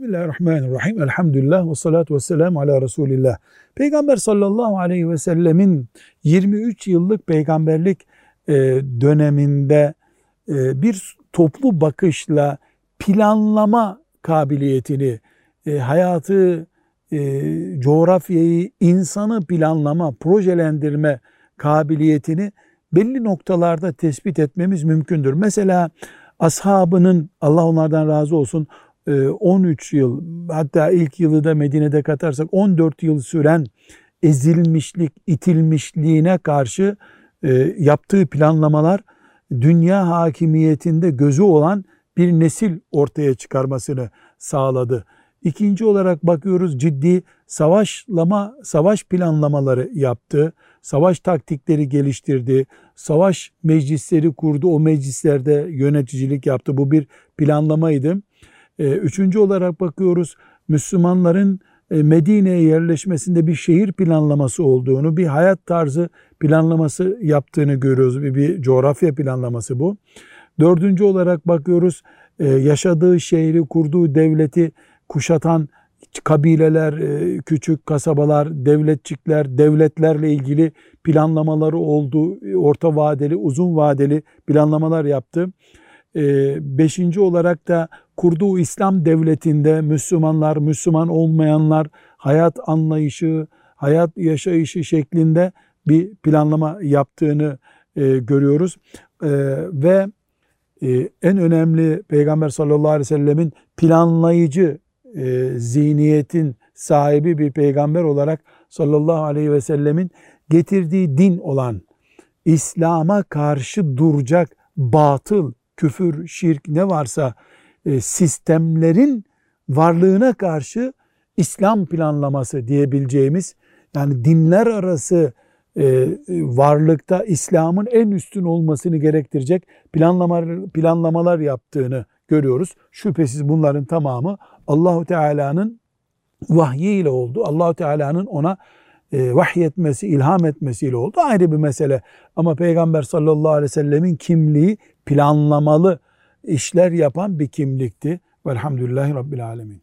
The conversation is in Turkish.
Bismillahirrahmanirrahim. Elhamdülillah ve salatu ve selamu ala Resulillah. Peygamber sallallahu aleyhi ve sellemin 23 yıllık peygamberlik e, döneminde e, bir toplu bakışla planlama kabiliyetini, e, hayatı, coğrafyayı, insanı planlama, projelendirme kabiliyetini belli noktalarda tespit etmemiz mümkündür. Mesela ashabının Allah onlardan razı olsun 13 yıl hatta ilk yılı da Medine'de katarsak 14 yıl süren ezilmişlik, itilmişliğine karşı yaptığı planlamalar dünya hakimiyetinde gözü olan bir nesil ortaya çıkarmasını sağladı. İkinci olarak bakıyoruz ciddi savaşlama, savaş planlamaları yaptı. Savaş taktikleri geliştirdi. Savaş meclisleri kurdu. O meclislerde yöneticilik yaptı. Bu bir planlamaydı. Ee, üçüncü olarak bakıyoruz Müslümanların e, Medine'ye yerleşmesinde bir şehir planlaması olduğunu, bir hayat tarzı planlaması yaptığını görüyoruz. Bir, bir coğrafya planlaması bu. Dördüncü olarak bakıyoruz e, yaşadığı şehri, kurduğu devleti kuşatan kabileler, e, küçük kasabalar, devletçikler, devletlerle ilgili planlamaları oldu. Orta vadeli, uzun vadeli planlamalar yaptı. Beşinci olarak da kurduğu İslam devletinde Müslümanlar, Müslüman olmayanlar hayat anlayışı, hayat yaşayışı şeklinde bir planlama yaptığını e, görüyoruz. E, ve e, en önemli Peygamber sallallahu aleyhi ve sellemin planlayıcı e, zihniyetin sahibi bir peygamber olarak sallallahu aleyhi ve sellemin getirdiği din olan İslam'a karşı duracak batıl, küfür, şirk ne varsa e, sistemlerin varlığına karşı İslam planlaması diyebileceğimiz yani dinler arası e, varlıkta İslam'ın en üstün olmasını gerektirecek planlamalar, planlamalar yaptığını görüyoruz. Şüphesiz bunların tamamı Allahu Teala'nın vahyiyle oldu. Allahu Teala'nın ona e, vahyetmesi, ilham etmesiyle oldu. Ayrı bir mesele. Ama Peygamber sallallahu aleyhi ve sellemin kimliği planlamalı işler yapan bir kimlikti. Velhamdülillahi Rabbil Alemin.